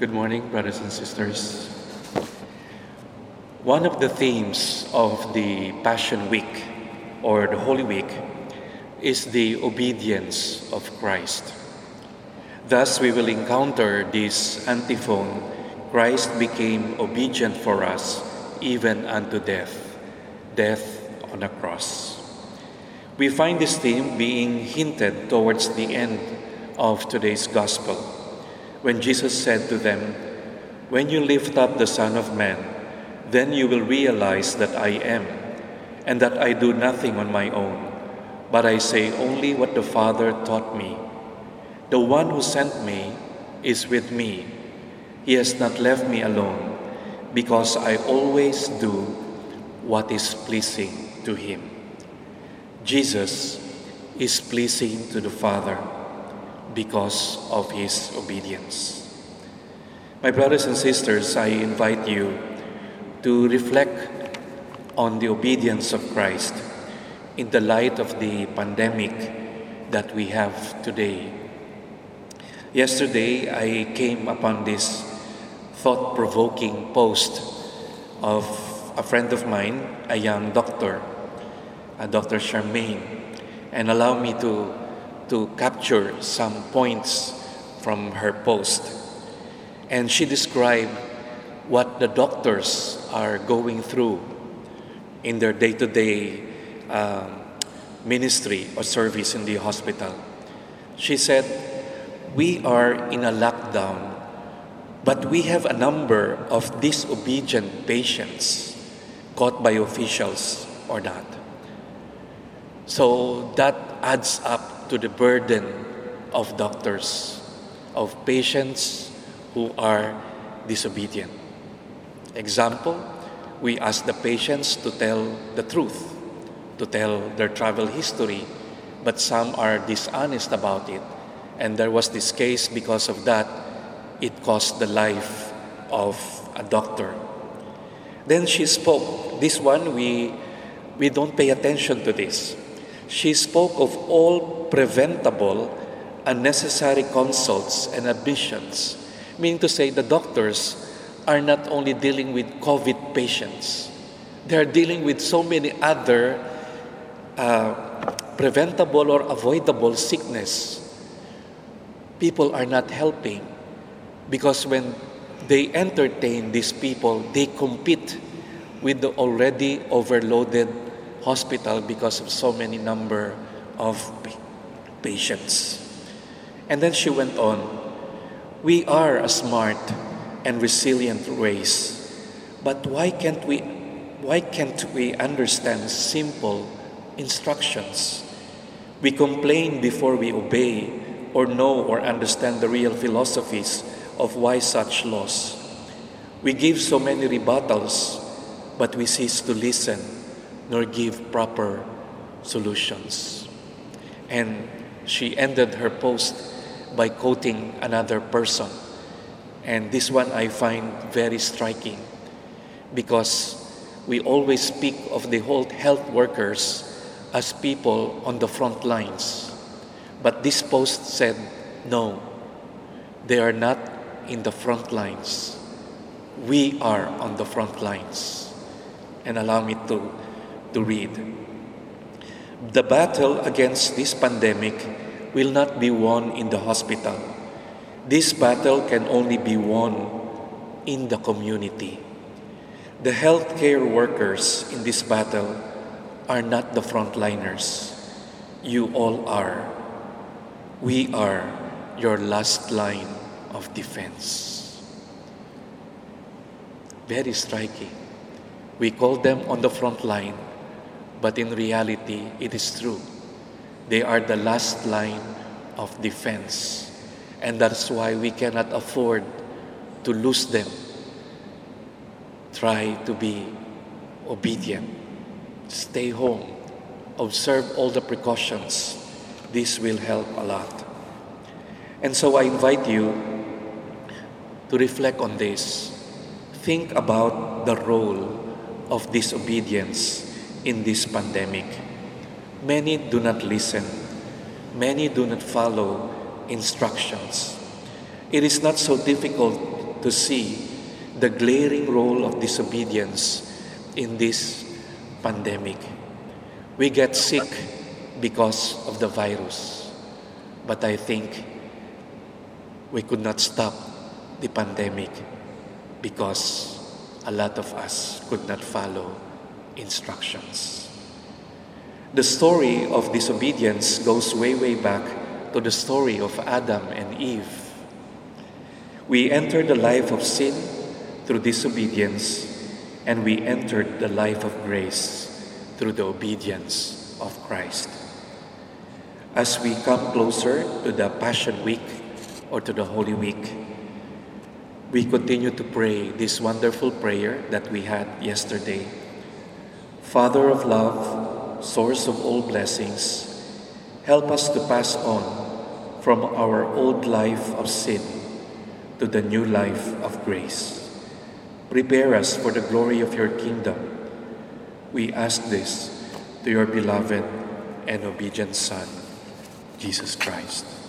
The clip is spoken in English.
Good morning, brothers and sisters. One of the themes of the Passion Week or the Holy Week is the obedience of Christ. Thus, we will encounter this antiphon Christ became obedient for us, even unto death, death on a cross. We find this theme being hinted towards the end of today's Gospel when Jesus said to them, When you lift up the Son of Man, then you will realize that I am, and that I do nothing on my own, but I say only what the Father taught me. The one who sent me is with me. He has not left me alone, because I always do what is pleasing to him. Jesus is pleasing to the Father because of his obedience. My brothers and sisters, I invite you to reflect on the obedience of Christ in the light of the pandemic that we have today. Yesterday, I came upon this thought provoking post of a friend of mine, a young doctor, a Dr. Charmaine, and allow me to to capture some points from her post. And she described what the doctors are going through in their day to day ministry or service in the hospital. She said, We are in a lockdown, but we have a number of disobedient patients caught by officials or not. So that adds up to the burden of doctors, of patients who are disobedient. Example, we ask the patients to tell the truth, to tell their travel history, but some are dishonest about it. And there was this case because of that, it cost the life of a doctor. Then she spoke. This one, we, we don't pay attention to this. She spoke of all preventable unnecessary consults and admissions, meaning to say the doctors are not only dealing with COVID patients, they are dealing with so many other uh, preventable or avoidable sickness. People are not helping because when they entertain these people, they compete with the already overloaded hospital because of so many number of patients. And then she went on We are a smart and resilient race, but why can't we, why can't we understand simple instructions? We complain before we obey or know or understand the real philosophies of why such laws. We give so many rebuttals, but we cease to listen nor give proper solutions. And she ended her post by quoting another person. And this one I find very striking because we always speak of the whole health workers as people on the front lines. But this post said, no, they are not in the front lines. We are on the front lines. And allow me to, to read. The battle against this pandemic will not be won in the hospital. This battle can only be won in the community. The healthcare workers in this battle are not the frontliners. You all are. We are your last line of defense. Very striking. We call them on the front line but in reality, it is true. They are the last line of defense. And that's why we cannot afford to lose them. Try to be obedient. Stay home. Observe all the precautions. This will help a lot. And so I invite you to reflect on this. Think about the role of disobedience in this pandemic. Many do not listen. Many do not follow instructions. It is not so difficult to see the glaring role of disobedience in this pandemic. We get sick because of the virus, but I think we could not stop the pandemic because a lot of us could not follow instructions. The story of disobedience goes way, way back to the story of Adam and Eve. We entered the life of sin through disobedience, and we entered the life of grace through the obedience of Christ. As we come closer to the Passion Week or to the Holy Week, we continue to pray this wonderful prayer that we had yesterday. Father of love, source of all blessings, help us to pass on from our old life of sin to the new life of grace. Prepare us for the glory of your kingdom. We ask this to your beloved and obedient Son, Jesus Christ.